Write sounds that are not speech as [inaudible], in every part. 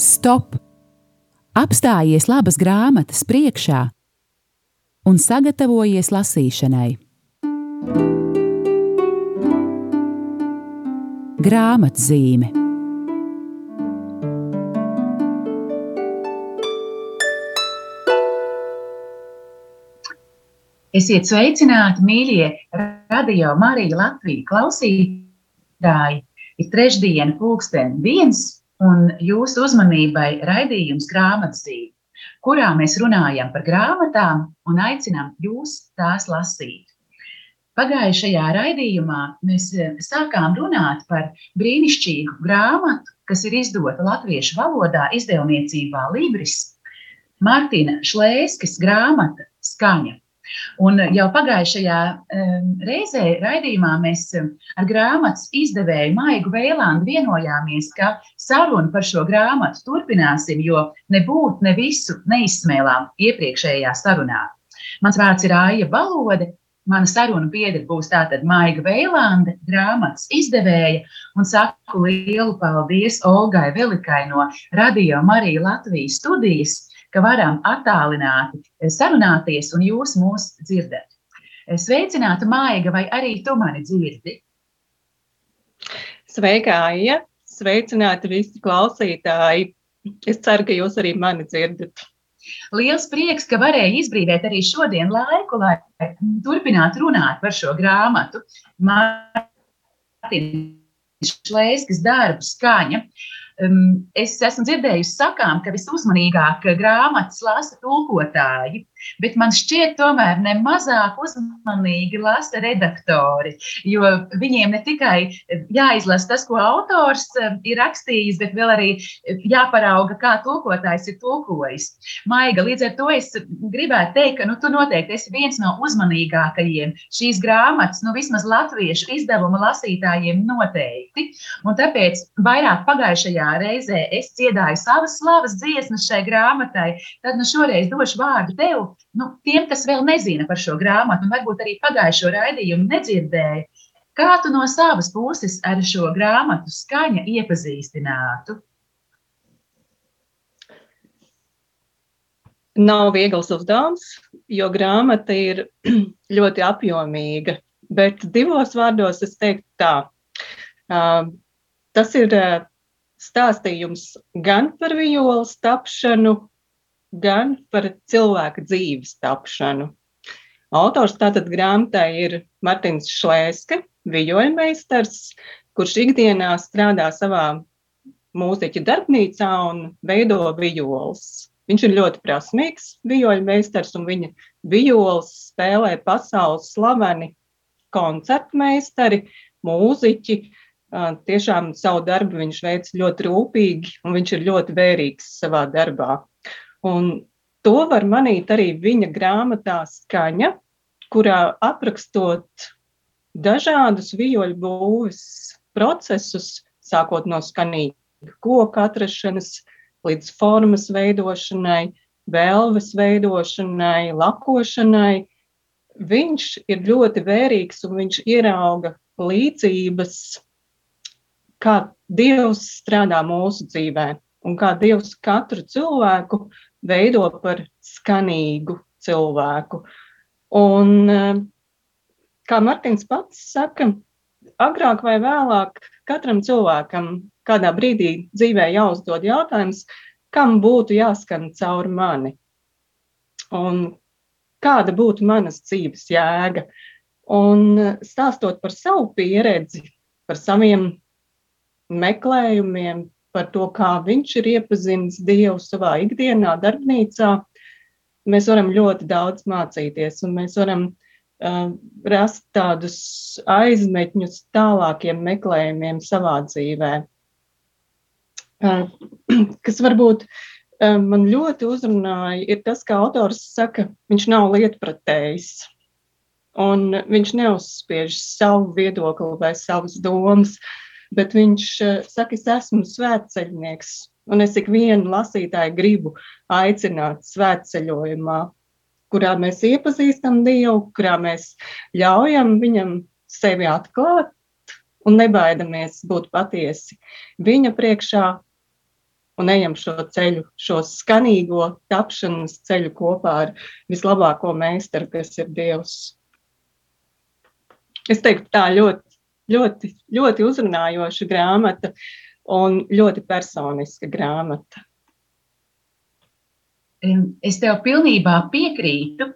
Stop! Apstājies labas grāmatas priekšā un sagatavojies lasīšanai. Grāmatzīme Esiet sveicināti, mīļie radio Marija Latvija klausītāji! Ir trešdiena, pulksten viens, un jūsu uzmanībai raidījums grāmatzīme, kurā mēs runājam par grāmatām un aicinām jūs tās lasīt. Pagājušajā raidījumā mēs eh, sākām runāt par brīnišķīgu grāmatu, kas ir izdota latviešu valodā izdevniecībā Libris, Martina Šlēskas grāmata Skaņa. Un jau pagājušajā reizē raidījumā mēs ar grāmatas izdevēju Maigu Vēlandu vienojāmies, ka sarunu par šo grāmatu turpināsim, jo nebūt ne visu neizsmēlām iepriekšējā sarunā. Mans vārds ir Aija Balode. Mana saruna biedra būs tātad Maiga Vēlande, grāmatas izdevēja, un saku lielu paldies Olgai Velikai no Radio Marija Latvijas studijas ka varam attālināti eh, sarunāties un jūs mūs dzirdat. Eh, sveicināta Maiga, vai arī tu mani dzirdi? Sveika, Aija! Sveicināti visi klausītāji! Es ceru, ka jūs arī mani dzirdat. Liels prieks, ka varēju izbrīvēt arī šodien laiku, lai turpinātu runāt par šo grāmatu. Mārtiņa Šlēskas darbu skaņa. Um, es esmu dzirdējusi sakām, ka visuzmanīgāk grāmatas lasa tulkotāji, bet man šķiet, tomēr ne mazāk uzmanīgi lasa redaktori, jo viņiem ne tikai jāizlasa tas, ko autors ir rakstījis, bet arī jāparauga, kā tulkotājs ir tulkojis. Maiga, līdz ar to es gribētu teikt, ka nu, tu noteikti esi viens no uzmanīgākajiem šīs grāmatas, nu vismaz latviešu izdevuma lasītājiem noteikti. Un tāpēc vairāk pagājušajā reizē es dziedāju savas slavas dziesmas šai grāmatai, tad nu šoreiz došu vārdu tev, nu, tiem, kas vēl nezina par šo grāmatu, un varbūt arī pagājušo raidījumu nedzirdēja. Kā tu no savas puses ar šo grāmatu skaņa iepazīstinātu? Nav viegls uzdevums, jo grāmata ir [clears throat] ļoti apjomīga. Bet divos vārdos es teiktu tā. Uh, tas ir uh, stāstījums gan par violas tapšanu, gan par cilvēka dzīves tapšanu. Autors tātad grāmatai ir Martins Šlēske, vijoļmeistars, kurš ikdienā strādā savā mūziķa darbnīcā un veido violas. Viņš ir ļoti prasmīgs vijoļmeistars, un viņa violas spēlē pasaules slaveni koncertmeistari, mūziķi, tiešām savu darbu viņš veic ļoti rūpīgi un viņš ir ļoti vērīgs savā darbā. Un to var manīt arī viņa grāmatā Skaņa, kurā aprakstot dažādus vijoļu būves procesus, sākot no skanīga koka atrašanas līdz formas veidošanai, vēlves veidošanai, lakošanai. Viņš ir ļoti vērīgs un viņš ierauga līdzības kā Dievs strādā mūsu dzīvē un kā Dievs katru cilvēku veido par skanīgu cilvēku. Un, eh, kā Martins pats saka, agrāk vai vēlāk katram cilvēkam kādā brīdī dzīvē jāuzdod jautājums, kam būtu jāskan cauri mani un kāda būtu manas dzīves jēga. Un eh, stāstot par savu pieredzi, par saviem meklējumiem par to, kā viņš ir iepazinis Dievu savā ikdienā, darbnīcā, mēs varam ļoti daudz mācīties un mēs varam uh, rast tādus aizmetņus tālākiem meklējumiem savā dzīvē. Uh, [clears throat] kas varbūt uh, man ļoti uzrunāja, ir tas, ka autors saka, viņš nav lietpratējs. Un viņš neuzspiež savu viedokli vai savas domas. Uh, bet viņš eh, saka, es esmu svētceļnieks, un es ikvienu lasītāju gribu aicināt svētceļojumā, kurā mēs iepazīstam Dievu, kurā mēs ļaujam viņam sevi atklāt, un nebaidamies būt patiesi viņa priekšā un ejam šo ceļu, šo skanīgo tapšanas ceļu kopā ar vislabāko meistaru, kas ir Dievs. Es teiktu, tā ļoti, ļoti, ļoti uzrunājoša grāmata un ļoti personiska grāmata. Es tev pilnībā piekrītu,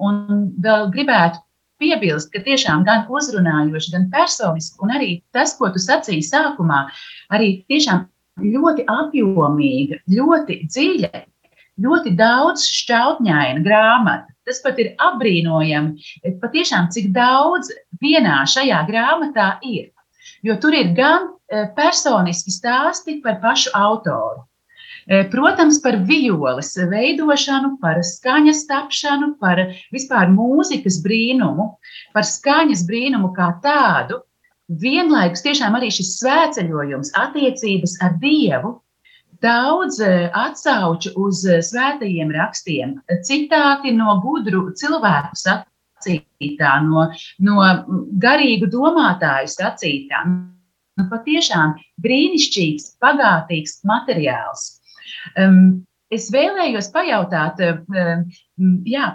un vēl gribētu piebilst, ka tiešām gan uzrunājoši, gan personiski, un arī tas, ko tu sacīji sākumā, arī tiešām ļoti apjomīga, ļoti dziļa, ļoti daudz šķautņaina grāmata. Tas pat ir apbrīnojami, patiešām, cik daudz vienā šajā grāmatā ir. Jo tur ir gan e, personiski stāsti par pašu autoru, e, Protams, par violas veidošanu, par skaņas tapšanu, par vispār mūzikas brīnumu, par skaņas brīnumu kā tādu, vienlaikus tiešām arī šis svētceļojums, attiecības ar Dievu, daudz eh, atsauču uz eh, svētajiem rakstiem, citāti no gudru cilvēku sacītā, no, no garīgu domātāju sacītā. Nu, patiešām brīnišķīgs, bagātīgs materiāls. Um, es vēlējos pajautāt, um, jā,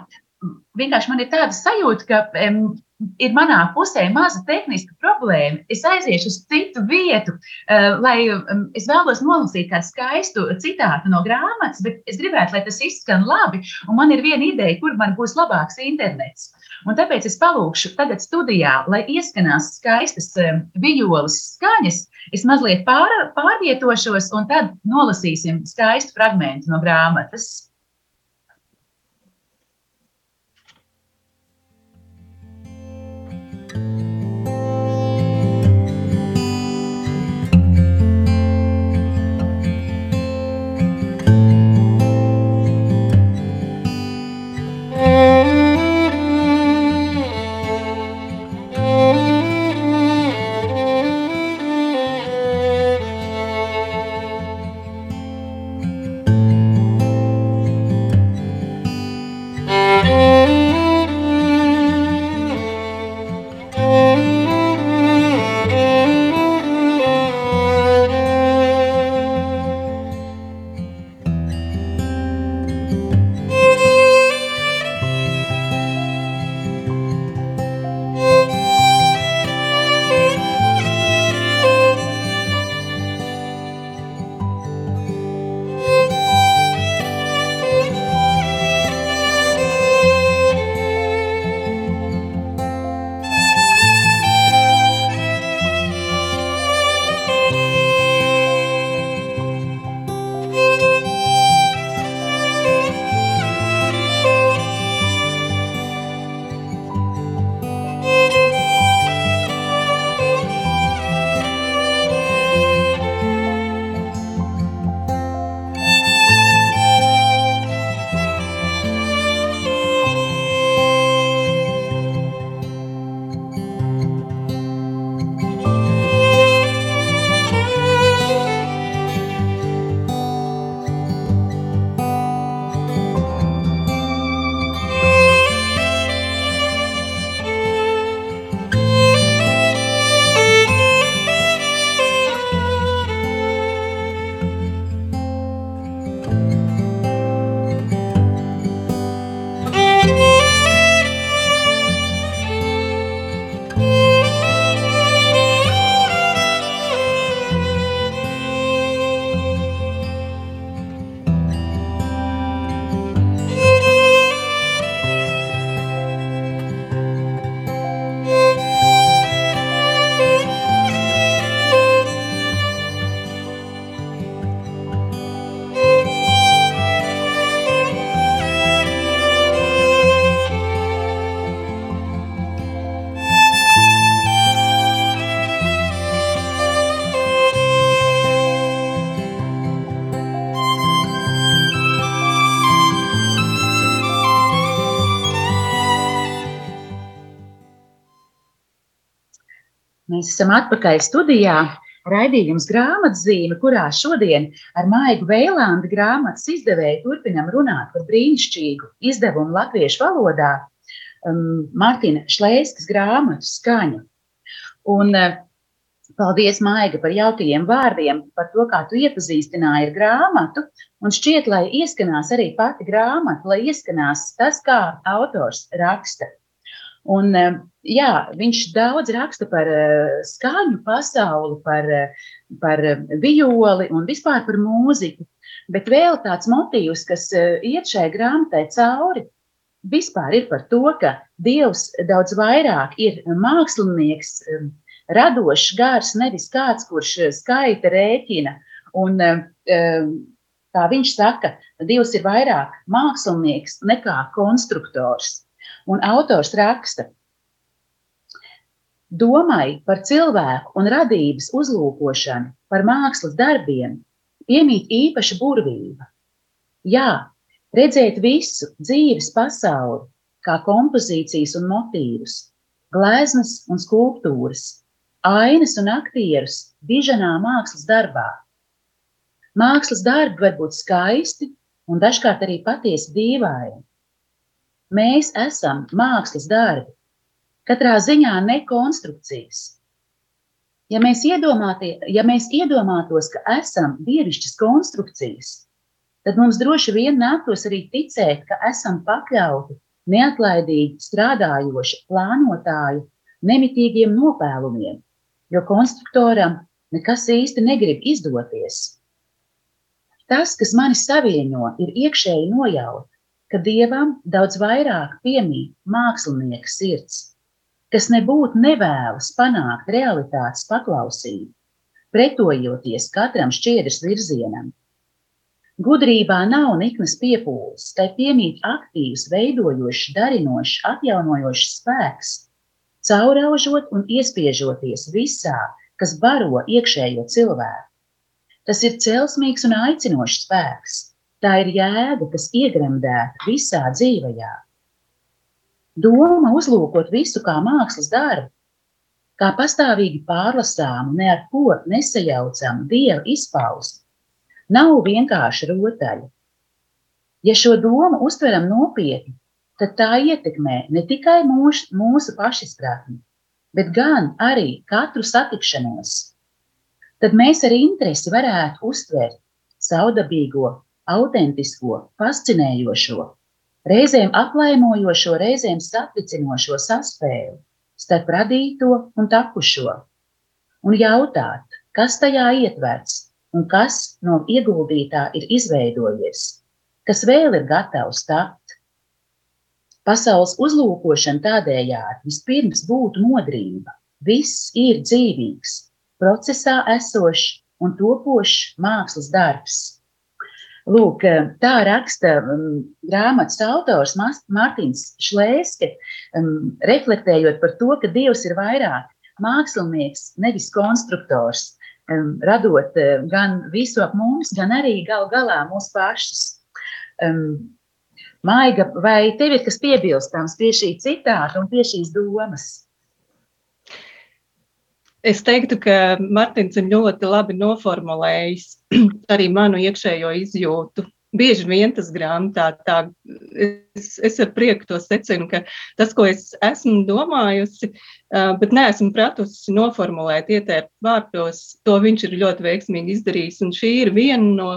vienkārši man ir tāda sajūta, ka um, ir manā pusē maza tehniska problēma. Es aiziešu uz citu vietu, uh, lai um, es vēlos nolasīt kādu skaistu citātu no grāmatas, bet es gribētu, lai tas izskan labi. Un man ir viena ideja, kur man būs labāks internets. Un tāpēc es palūkšu tagad studijā, lai ieskanās skaistas um, violas skaņas. Es mazliet pār, pārvietošos, un tad nolasīsim skaistu fragment no grāmatas. Esam atpakaļ studijā. Raidījums grāmatzīme, kurā šodien ar Maigu Vēlāndu grāmatas izdevēju turpinam runāt par brīnišķīgu izdevumu latviešu valodā um, Martina Šlēskas grāmatu skaņu. Un uh, Paldies, Maiga, par jaukajiem vārdiem, par to, kā tu iepazīstināji ar grāmatu. Un šķiet, lai ieskanās arī pati grāmata, lai ieskanās tas, kā autors raksta. Un, eh, jā, viņš daudz raksta par eh, skaņu pasauli, par, eh, par violi un vispār par mūziku. Bet vēl tāds motīvs, kas iet šai grāmatai cauri, vispār ir par to, ka Dievs daudz vairāk ir mākslinieks, radošs gars, nevis kāds, kurš skaita, rēķina. Un, kā viņš saka, Dievs ir vairāk mākslinieks nekā konstruktors. Un autors raksta, domai par cilvēku un radības uzlūkošanu, par mākslas darbiem, piemīt īpaša burvība. Jā, redzēt visu dzīves pasauli, kā kompozīcijas un motīvus, gleznas un skulptūras, ainas un aktierus diženā mākslas darbā Mākslas darbi var būt skaisti un dažkārt arī patiesi dīvaini. Mēs esam mākslas darbi, katrā ziņā ne konstrukcijas. Ja mēs, ja mēs iedomātos, ka esam dievišķas konstrukcijas, tad mums droši vien nāktos arī ticēt, ka esam pakļauti neatlaidīgi strādājoši plānotāju nemitīgiem nopēlumiem, jo konstruktoram nekas īsti negrib izdoties. Tas, kas mani savieno, ir iekšēji nojauta, ka dievam daudz vairāk piemīt mākslinieka sirds, kas nebūtu nevēlas panākt realitātes paklausību, pretojoties katram šķiedras virzienam. Gudrībā nav niknas piepūles, tai piemīt aktīvs, veidojošs, darinošs, atjaunojošs spēks, cauraužot un iespiežoties visā, kas baro iekšējo cilvēku. Tas ir celsmīgs un aicinošs spēks. Tā ir jēga, kas iegremdēta visā dzīvajā. Doma uzlūkot visu kā mākslas darbu, kā pastāvīgi pārlasām, ne ar ko nesajaucam dieva izpausmi, nav vienkārši rotaļa. Ja šo domu uztveram nopietni, tad tā ietekmē ne tikai mūs, mūsu pašizpratni, bet gan arī katru satikšanos tad mēs ar interesi varētu uztvert saudabīgo, autentisko, fascinējošo, reizēm aplaimojošo, reizēm satricinošo saspēli starp radīto un tapušo, un jautāt, kas tajā ietverts un kas no ieguldītā ir izveidojies, kas vēl ir gatavs tapt. Pasaules uzlūkošana tādējādi vispirms būtu modrība. Viss ir dzīvīgs, procesā esošs un topošs mākslas darbs. Lūk, tā raksta um, grāmatas autors Mārtiņš Šlēske, um, reflektējot par to, ka Dievs ir vairāk mākslinieks, nevis konstruktors, um, radot uh, gan visu ap mums, gan arī gal galā mūsu pašus. Maiga, vai tev ir kas piebilstams pie šī citāta un pie šīs domas? Es teiktu, ka Mārtiņš ir ļoti labi noformulējis [clears throat] arī manu iekšējo izjūtu. Bieži vien tas grāmatā tā, es, es ar prieku to secinu, ka tas, ko es esmu domājusi, bet neesmu pratusi noformulēt, ietērt vārtos, to viņš ir ļoti veiksmīgi izdarījis. Un šī ir viena no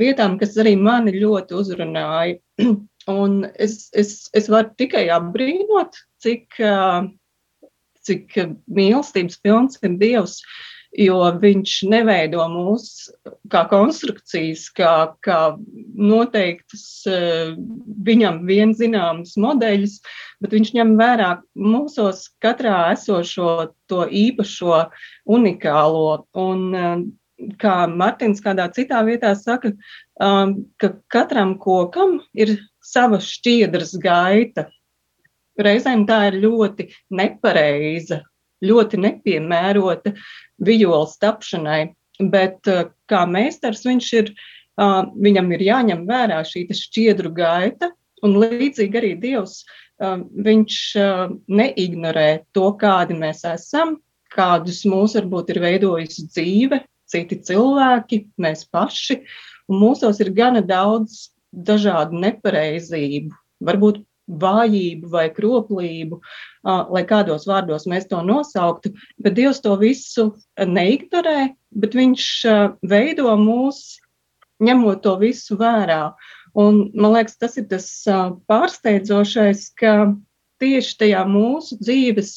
vietām, kas arī mani ļoti uzrunāja. [clears throat] Un es, es, es varu tikai apbrīnot, cik uh, cik mīlestības pilns ir Dievs, jo viņš neveido mūs kā konstrukcijas, kā, kā noteiktas eh, viņam vien zināmas modeļus, bet viņš ņem vērā mūsos katrā esošo to īpašo, unikālo. Un, eh, kā Martins kādā citā vietā saka, um, ka katram kokam ir sava šķiedras gaita, reizēm tā ir ļoti nepareiza, ļoti nepiemērota vijoles tapšanai. Bet eh, kā meistars viņš ir, viņam ir jāņem vērā šī šķiedru gaita, un līdzīgi arī Dievs, viņš neignorē to, kādi mēs esam, kādus mūs varbūt ir veidojusi dzīve, citi cilvēki, mēs paši, un mūsos ir gana daudz dažādu nepareizību, varbūt vājību vai kroplību, lai kādos vārdos mēs to nosauktu, bet Dievs to visu neignorē, bet Viņš veido mūs, ņemot to visu vērā. Un, man liekas, tas ir tas pārsteidzošais, ka tieši tajā mūsu dzīves,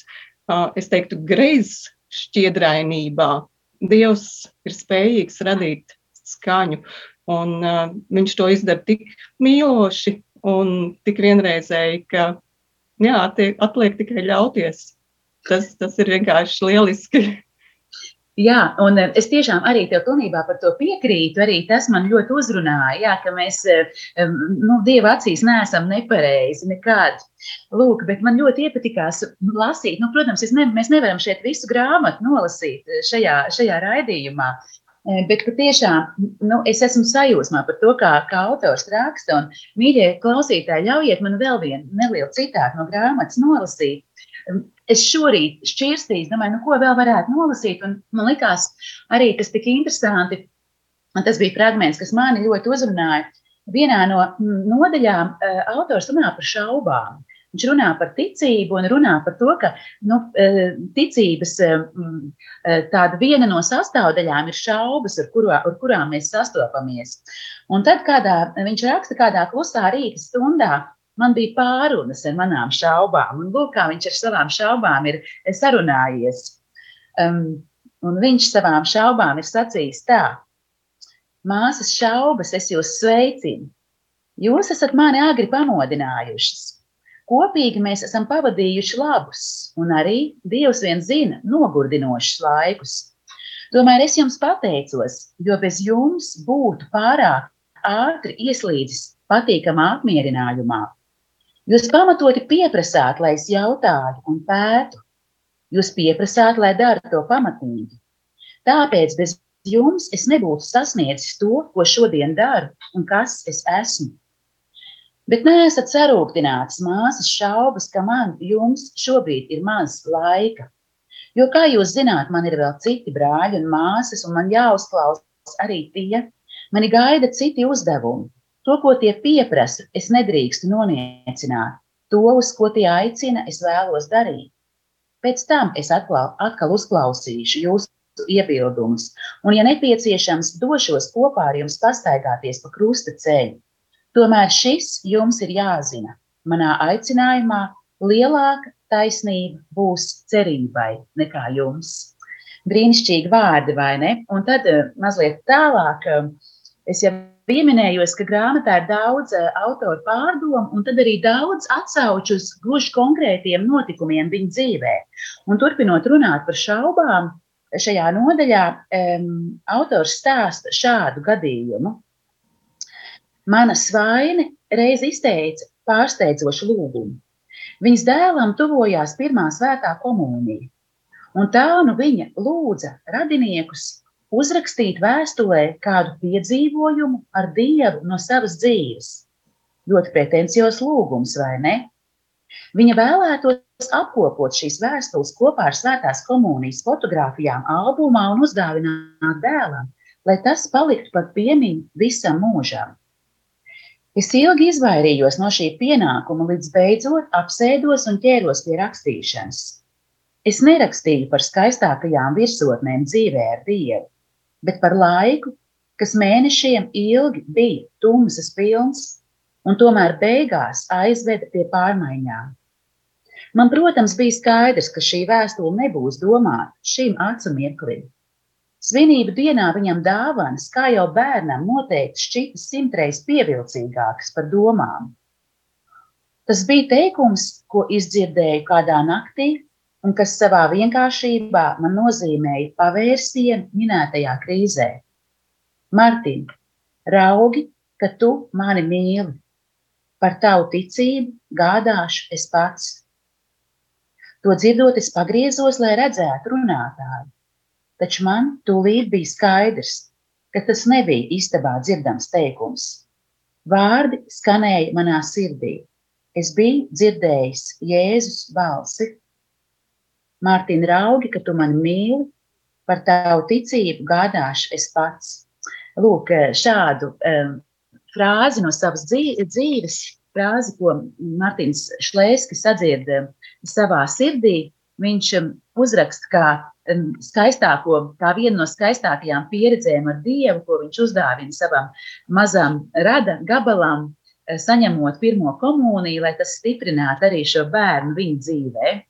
es teiktu, greizes šķiedrainībā Dievs ir spējīgs radīt skaņu, un uh, viņš to izdara tik mīloši un tik vienreizēji, ka jā, atliek, atliek tikai ļauties. Tas, tas ir vienkārši lieliski. Jā, un eh, es tiešām arī tev pilnībā par to piekrītu. Arī tas man ļoti uzrunāja, jā, ka mēs eh, nu, Dieva acīs neesam nepareizi nekad. Lūk, bet man ļoti iepatikās lasīt. Nu, protams, ne, mēs nevaram šeit visu grāmatu nolasīt eh, šajā, šajā raidījumā. Bet patiešām nu, es esmu sajūsmā par to, kā, kā autors raksta. Un, mīļie klausītāji, ļaujiet man vēl vienu nelielu citātu no grāmatas nolasīt es šorīt šķirstīju, domāju, nu, ko vēl varētu nolasīt. Man likās arī tas tik interesanti. Tas bija fragments, kas mani ļoti uzrunāja. Vienā no nodaļām autors runā par šaubām. Viņš runā par ticību un runā par to, ka nu, ticības tāda viena no sastāvdaļām ir šaubas, ar, kurā, ar kurām mēs sastopamies. Un tad kādā, viņš raksta kādā klusā rīta stundā, man bija pārunas ar manām šaubām. Un lūk, kā viņš ar savām šaubām ir sarunājies. Um, viņš savām šaubām ir sacījis tā: Māsas šaubas, es jūs sveicinu. Jūs esat mani agri pamodinājušas. Kopīgi mēs esam pavadījuši labus, un arī Dievs vien zina, nogurdinošus laikus. Tomēr es jums pateicos, jo bez jums būtu pārāk ātri ieslīdis patīkamā apmierinājumā, Jūs pamatoti pieprasāt, lai es jautātu un pētu. Jūs pieprasāt, lai daru to pamatīgi. Tāpēc bez jums es nebūtu sasniedzis to, ko šodien daru un kas es esmu. Bet neesat sarūktināts māsas šaubas, ka man jums šobrīd ir maz laika. Jo, kā jūs zināt, man ir vēl citi brāļi un māsas, un man jāuzklaus arī tie. Mani gaida citi uzdevumi. To, ko tie pieprasa, es nedrīkstu noniecināt. To, uz ko tie aicina, es vēlos darīt. Pēc tam es atkal, atkal uzklausīšu jūsu iebildumus, un, ja nepieciešams, došos kopā ar jums pastaigāties pa krusta ceļu. Tomēr šis jums ir jāzina. Manā aicinājumā lielāka taisnība būs cerībai nekā jums. Brīnišķīgi vārdi, vai ne? Un tad eh, mazliet tālāk eh, es jau pieminējos, ka grāmatā ir daudz uh, autoru pārdomu, un tad arī daudz atsauču uz gluži konkrētiem notikumiem viņa dzīvē. Un turpinot runāt par šaubām, šajā nodaļā um, autors stāsta šādu gadījumu. Mana svaine reiz izteica pārsteidzošu lūgumu. Viņas dēlam tuvojās pirmā svētā komunija, un tā nu viņa lūdza radiniekus uzrakstīt vēstulē kādu piedzīvojumu ar Dievu no savas dzīves. Ļoti pretencios lūgums, vai ne? Viņa vēlētos apkopot šīs vēstules kopā ar Svētās komunijas fotografijām albumā un uzdāvināt dēlam, lai tas paliktu par piemiņu visam mūžam. Es ilgi izvairījos no šī pienākuma, līdz beidzot apsēdos un ķēros pie rakstīšanas. Es nerakstīju par skaistākajām virsotnēm dzīvē ar Dievu bet par laiku, kas mēnešiem ilgi bija tumsas pilns un tomēr beigās aizveda pie pārmaiņām. Man, protams, bija skaidrs, ka šī vēstule nebūs domāta šim acu mirklim. Svinību dienā viņam dāvanas, kā jau bērnam, noteikti šķita simtreiz pievilcīgākas par domām. Tas bija teikums, ko izdzirdēju kādā naktī, un kas savā vienkāršībā man nozīmēja pavērsienu minētajā krīzē. Martin, raugi, ka tu mani mīli. Par tavu ticību gādāšu es pats. To dzirdot, es pagriezos, lai redzētu runātāju. Taču man tūlīt bija skaidrs, ka tas nebija istabā dzirdams teikums. Vārdi skanēja manā sirdī. Es biju dzirdējis Jēzus balsi Mārtiņa, raugi, ka tu mani mīli, par tavu ticību gādāšu es pats. Lūk, šādu um, frāzi no savas dzīves frāzi, ko Mārtiņš Šlēskis sadzied savā sirdī. Viņš uzraksta kā skaistāko, kā vienu no skaistākajām pieredzēm ar Dievu, ko viņš uzdāvina savam mazam rada gabalam, saņemot pirmo komuniju, lai tas stiprinātu arī šo bērnu viņa dzīvēm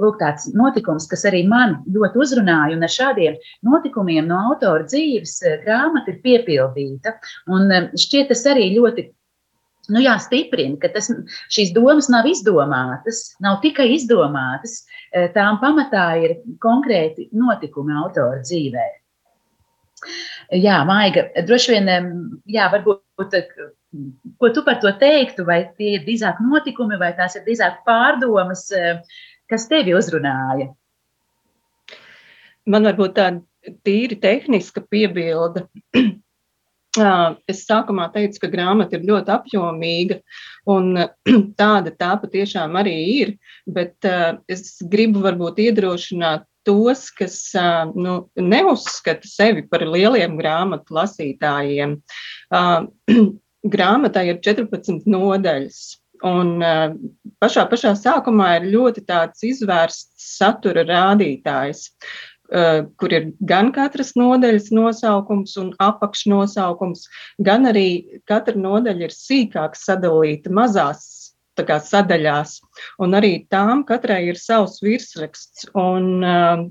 lūk, tāds notikums, kas arī man ļoti uzrunāja, un ar šādiem notikumiem no autora dzīves eh, grāmata ir piepildīta. Un eh, šķiet, tas arī ļoti. Nu jā, stiprina, ka tas, šīs domas nav izdomātas, nav tikai izdomātas. Eh, tām pamatā ir konkrēti notikumi autora dzīvē. Jā, Maiga, droši vien, jā, varbūt, ko tu par to teiktu, vai tie ir drīzāk notikumi, vai tās ir drīzāk pārdomas, Kas tevi uzrunāja? Man varbūt tāda tīri tehniska piebilde. [clears throat] Es sākumā teicu, ka grāmata ir ļoti apjomīga, un [clears throat] tāda tā patiešām arī ir. Bet es gribu varbūt iedrošināt tos, kas nu, neuzskata sevi par lieliem grāmatu lasītājiem. [clears throat] Grāmatai ir 14 nodaļas. Un pašā, pašā sākumā ir ļoti tāds izvērsts satura rādītājs, kur ir gan katras nodaļas nosaukums un apakšnosaukums, gan arī katra nodaļa ir sīkāk sadalīta mazās kā, sadaļās, un arī tām katrai ir savs virsraksts. Un, uh,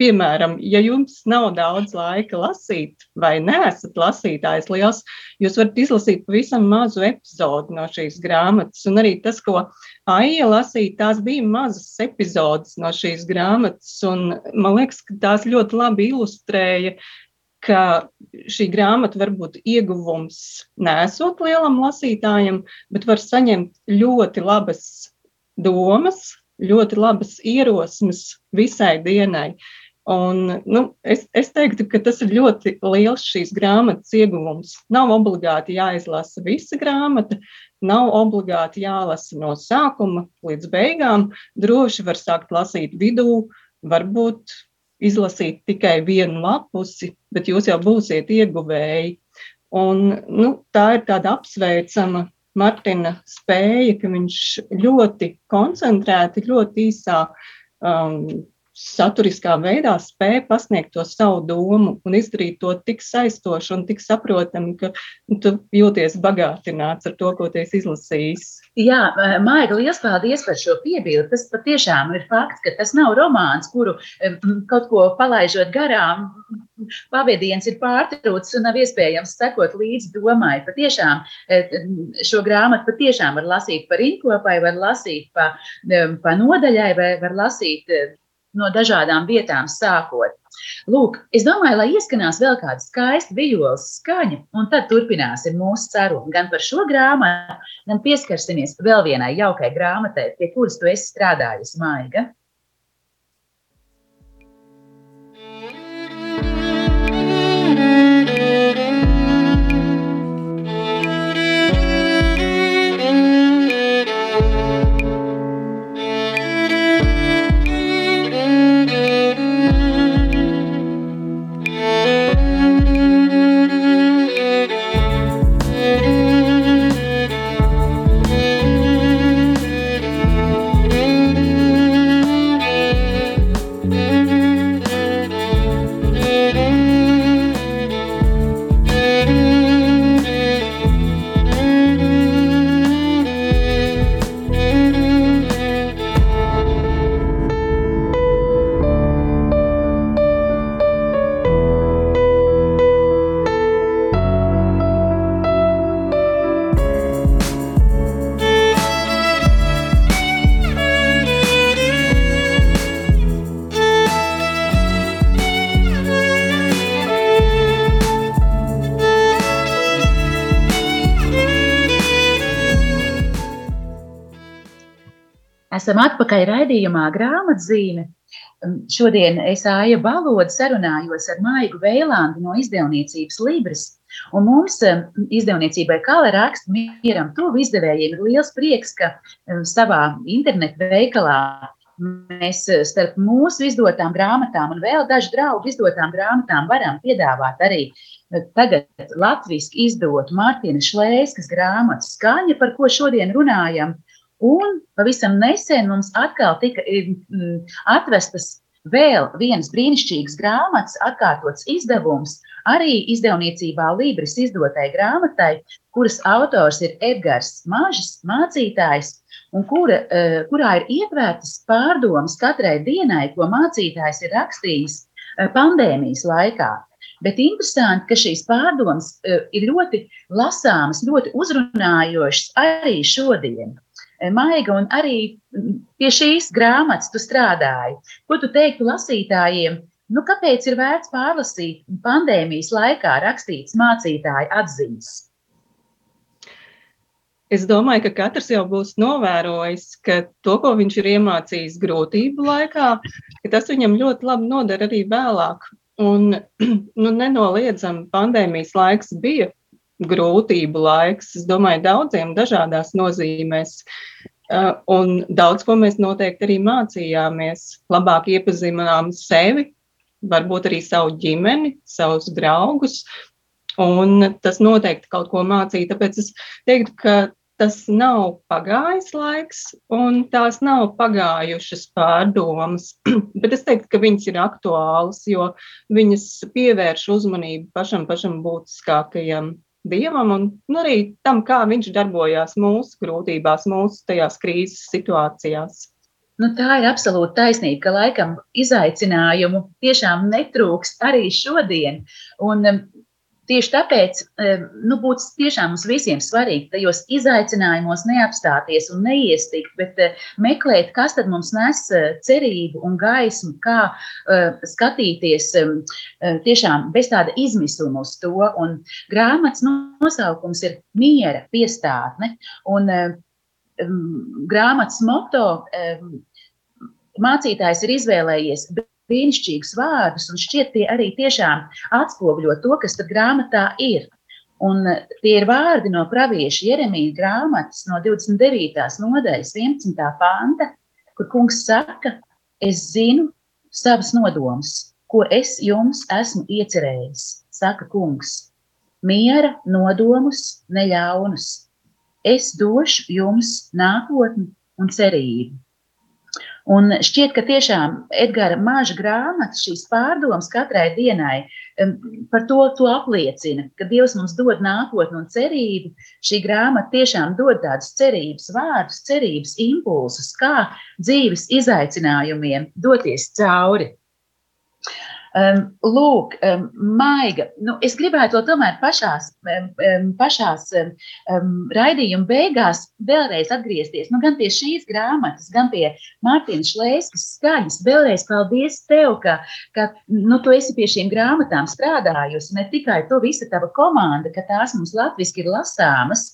piemēram, ja jums nav daudz laika lasīt, vai neesat lasītājs liels, jūs varat izlasīt pavisam mazu epizodu no šīs grāmatas. Un arī tas, ko Aija lasīja, tās bija mazas epizodes no šīs grāmatas. Un man liekas, ka tās ļoti labi ilustrēja, ka šī grāmata var būt ieguvums nesot lielam lasītājam, bet var saņemt ļoti labas domas, ļoti labas ierosmes visai dienai. Un, nu, es, es teiktu, ka tas ir ļoti liels šīs grāmatas ieguvums. Nav obligāti jāizlasa visa grāmata, nav obligāti jālasa no sākuma līdz beigām. Droši var sākt lasīt vidū, varbūt izlasīt tikai vienu lapusi, bet jūs jau būsiet ieguvēji. Un, nu, tā ir tāda apsveicama Martina spēja, ka viņš ļoti koncentrēti, ļoti īsā um, saturiskā veidā spēja pasniegt to savu domu un izdarīt to tik saistošu un tik saprotamu, ka nu, tu jūties bagātināts ar to, ko tu esi izlasījis. Jā, Maija, liels paldies par šo piebildi. Tas patiešām ir fakts, ka tas nav romāns, kuru kaut ko palaižot garām, pavadiens ir pārtraucis un nav iespējams sekot līdzi domai. Patiešām šo grāmatu patiešām var lasīt par inkopai, var lasīt pa, pa nodaļai, vai var lasīt no dažādām vietām sākot. Lūk, es domāju, lai ieskanās vēl kāda skaista vijoles skaņa, un tad turpināsim mūsu sarunu gan par šo grāmatu, gan pieskarsimies vēl vienai jaukai grāmatai, pie kuras tu esi strādājusi, Maiga. Esam atpakaļ raidījumā grāmatzīme. Šodien es Aija Balodu sarunājos ar Maigu Veilandi no izdevniecības Libras. Un mums izdevniecībai Kala raksta mieram tuvu izdevējiem ir liels prieks, ka savā internetu veikalā mēs starp mūsu izdotām grāmatām un vēl dažu draugu izdotām grāmatām varam piedāvāt arī tagad latviešu izdotu Mārtiņa Šlēskas grāmatu skaņa, par ko šodien runājam. Un pavisam nesen mums atkal tika mm, atvestas vēl vienas brīnišķīgas grāmatas, atkārtots izdevums, arī izdevniecībā Libris izdotai grāmatai, kuras autors ir Edgars Mažs, mācītājs, un kura, eh, kurā ir ietvērtas pārdomas katrai dienai, ko mācītājs ir rakstījis eh, pandēmijas laikā. Bet interesanti, ka šīs pārdomas ir ļoti lasāmas, ļoti uzrunājošas arī šodien. E, Maiga, un arī pie šīs grāmatas tu strādāji. Ko tu teiktu lasītājiem? Nu, kāpēc ir vērts pārlasīt pandēmijas laikā rakstītas mācītāju atziņas? Es domāju, ka katrs jau būs novērojis, ka to, ko viņš ir iemācījis grūtību laikā, tas viņam ļoti labi noder arī vēlāk. Un [clears throat] nu, nenoliedzami pandēmijas laiks bija grūtību laiks. Es domāju, daudziem dažādās nozīmēs. Uh, un daudz ko mēs noteikti arī mācījāmies. Labāk iepazīstinām sevi, varbūt arī savu ģimeni, savus draugus. Un tas noteikti kaut ko mācīja. Tāpēc es teiktu, ka tas nav pagājis laiks, un tās nav pagājušas pārdomas. [clears throat] Bet es teiktu, ka viņas ir aktuālas, jo viņas pievērš uzmanību pašam, pašam būtiskākajam dievam un nu, arī tam, kā viņš darbojās mūsu grūtībās, mūsu tajās krīzes situācijās. Nu, tā ir absolūti taisnība, ka laikam izaicinājumu tiešām netrūkst arī šodien. Un Tieši tāpēc nu, būtu tiešām mums visiem svarīgi tajos izaicinājumos neapstāties un neiestikt, bet eh, meklēt, kas tad mums nes eh, cerību un gaismu, kā skatīties tiešām bez tāda izmisuma uz to. Un grāmatas nosaukums ir Miera piestātne. Un, grāmatas moto mācītājs ir izvēlējies brīnišķīgus vārdus, un šķiet, tie arī tiešām atspoguļo to, kas tad grāmatā ir. Un eh, tie ir vārdi no pravieša Jeremija grāmatas, no 29. nodaļas, 11. panta, kur kungs saka, es zinu savas nodomus, ko es jums esmu iecerējis, saka kungs. Miera nodomus, neļaunus. Es došu jums nākotni un cerību. Un šķiet, ka tiešām Edgara maža grāmatas, šīs pārdomas katrai dienai par to, to apliecina, ka Dievs mums dod nākotni un cerību. Šī grāmata tiešām dod tādus cerības vārdus, cerības impulsus, kā dzīves izaicinājumiem doties cauri. Um, lūk, um, maiga. Nu, es gribētu to tomēr pašās, um, pašās um, raidījuma beigās vēlreiz atgriezties. Nu, gan pie šīs grāmatas, gan pie Mārtiņa Šlēskas skaņas. Vēlreiz paldies tev, ka, ka nu, tu esi pie šīm grāmatām strādājusi. Ne tikai tu, visa tava komanda, ka tās mums latviski ir lasāmas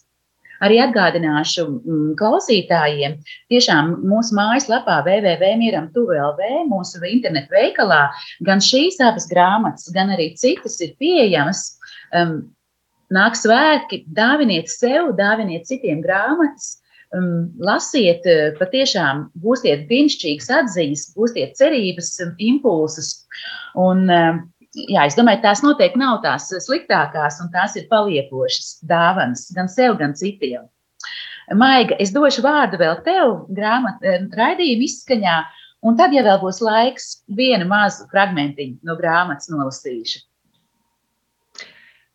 Arī atgādināšu mm, klausītājiem, tiešām mūsu mājaslapā www.mieram.lv, mūsu internetu veikalā, gan šīs abas grāmatas, gan arī citas ir pieejamas. Um, nāk svētki, dāviniet sev, dāviniet citiem grāmatas, um, lasiet, uh, patiešām gūstiet brīnišķīgas atziņas, gūstiet cerības, impulsus. Un, um, jā, es domāju, tās noteikti nav tās sliktākās, un tās ir paliekošas dāvanas gan sev, gan citiem. Maiga, es došu vārdu vēl tev, grāmatā, eh, raidījuma izskaņā, un tad, ja vēl būs laiks, vienu mazu fragmentiņu no grāmatas nolasīšu.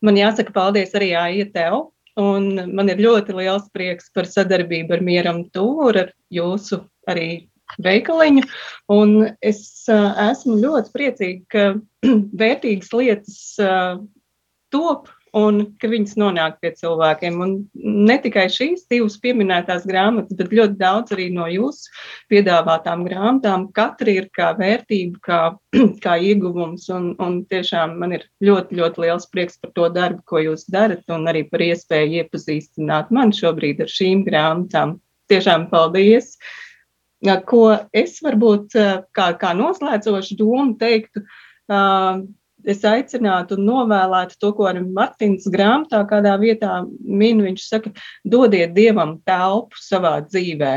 Man jāsaka paldies arī Aija tev, un man ir ļoti liels prieks par sadarbību ar Mieram Tūru, ar jūsu arī veikaliņu. Un es uh, esmu ļoti priecīga, ka [clears throat] vērtīgas lietas uh, top un ka viņas nonāk pie cilvēkiem. Un ne tikai šīs divas pieminētās grāmatas, bet ļoti daudz arī no jūsu piedāvātām grāmatām. Katra ir kā vērtība, kā, [clears throat] kā ieguvums. Un, un tiešām man ir ļoti, ļoti liels prieks par to darbu, ko jūs darat, un arī par iespēju iepazīstināt mani šobrīd ar šīm grāmatām. Tiešām paldies! Uh, ko es varbūt kā, kā noslēdzošu domu teiktu, es aicinātu un novēlētu to, ko arī Martins grāmatā kādā vietā min. Viņš saka, dodiet Dievam telpu savā dzīvē.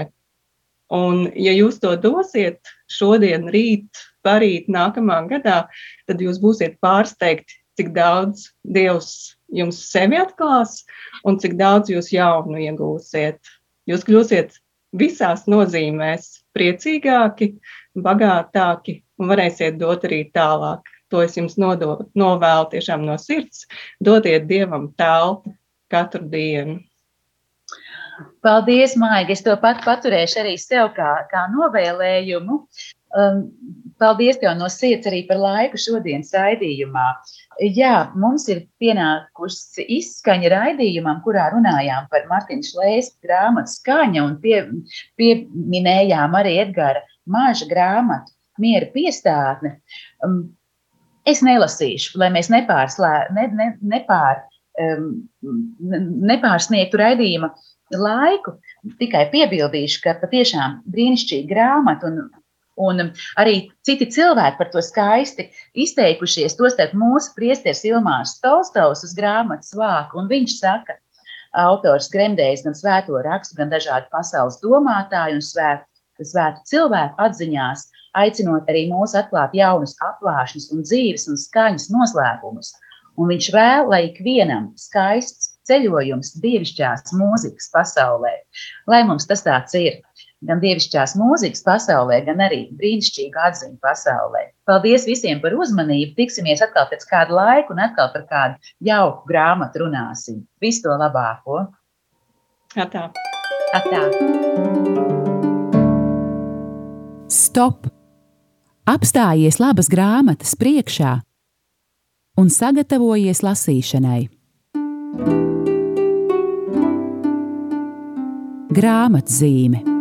Un, ja jūs to dosiet šodien, rīt, parīt, nākamā gadā, tad jūs būsiet pārsteigti, cik daudz Dievs jums sevi atklās un cik daudz jūs jaunu iegūsiet. Jūs kļūsiet visās nozīmēs priecīgāki, bagātāki un varēsiet dot arī tālāk. To es jums nodo, novēlu tiešām no sirds. Dodiet Dievam telpu katru dienu. Paldies, Maija. Es to pat paturēšu arī sev kā, kā novēlējumu. Um, paldies tev no sirds arī par laiku šodienas raidījumā. Jā, mums ir pienākusi izskaņa raidījumam, kurā runājām par Martina Šlēsku grāmatu skaņa un pie, pieminējām arī Edgara Māža grāmatu Miera piestātne. Um, es nelasīšu, lai mēs nepārslē, ne, ne, nepār, um, nepārsniegtu raidījuma laiku. Tikai piebildīšu, ka patiešām brīnišķīga grāmata un Un arī citi cilvēki par to skaisti izteikušies, tostarp mūsu priesteris Ilmārs Tolstovs uz grāmatas vāku, un viņš saka, autors gremdējis gan svēto rakstu, gan dažādu pasaules domātāju un svētu, svētu cilvēku atziņās, aicinot arī mūs atklāt jaunus apvāršņus un dzīves un skaņas noslēpumus. Un viņš vēl, lai ikvienam skaists ceļojums dievišķās mūzikas pasaulē, lai mums tas tāds ir gan dievišķās mūzikas pasaulē, gan arī brīnišķīgu atziņu pasaulē. Paldies visiem par uzmanību. Tiksimies atkal pēc kāda laika un atkal par kādu jauku grāmatu runāsim. Visu to labāko! Atā. Atā. Stop! Apstājies labas grāmatas priekšā un sagatavojies lasīšanai. Grāmatzīme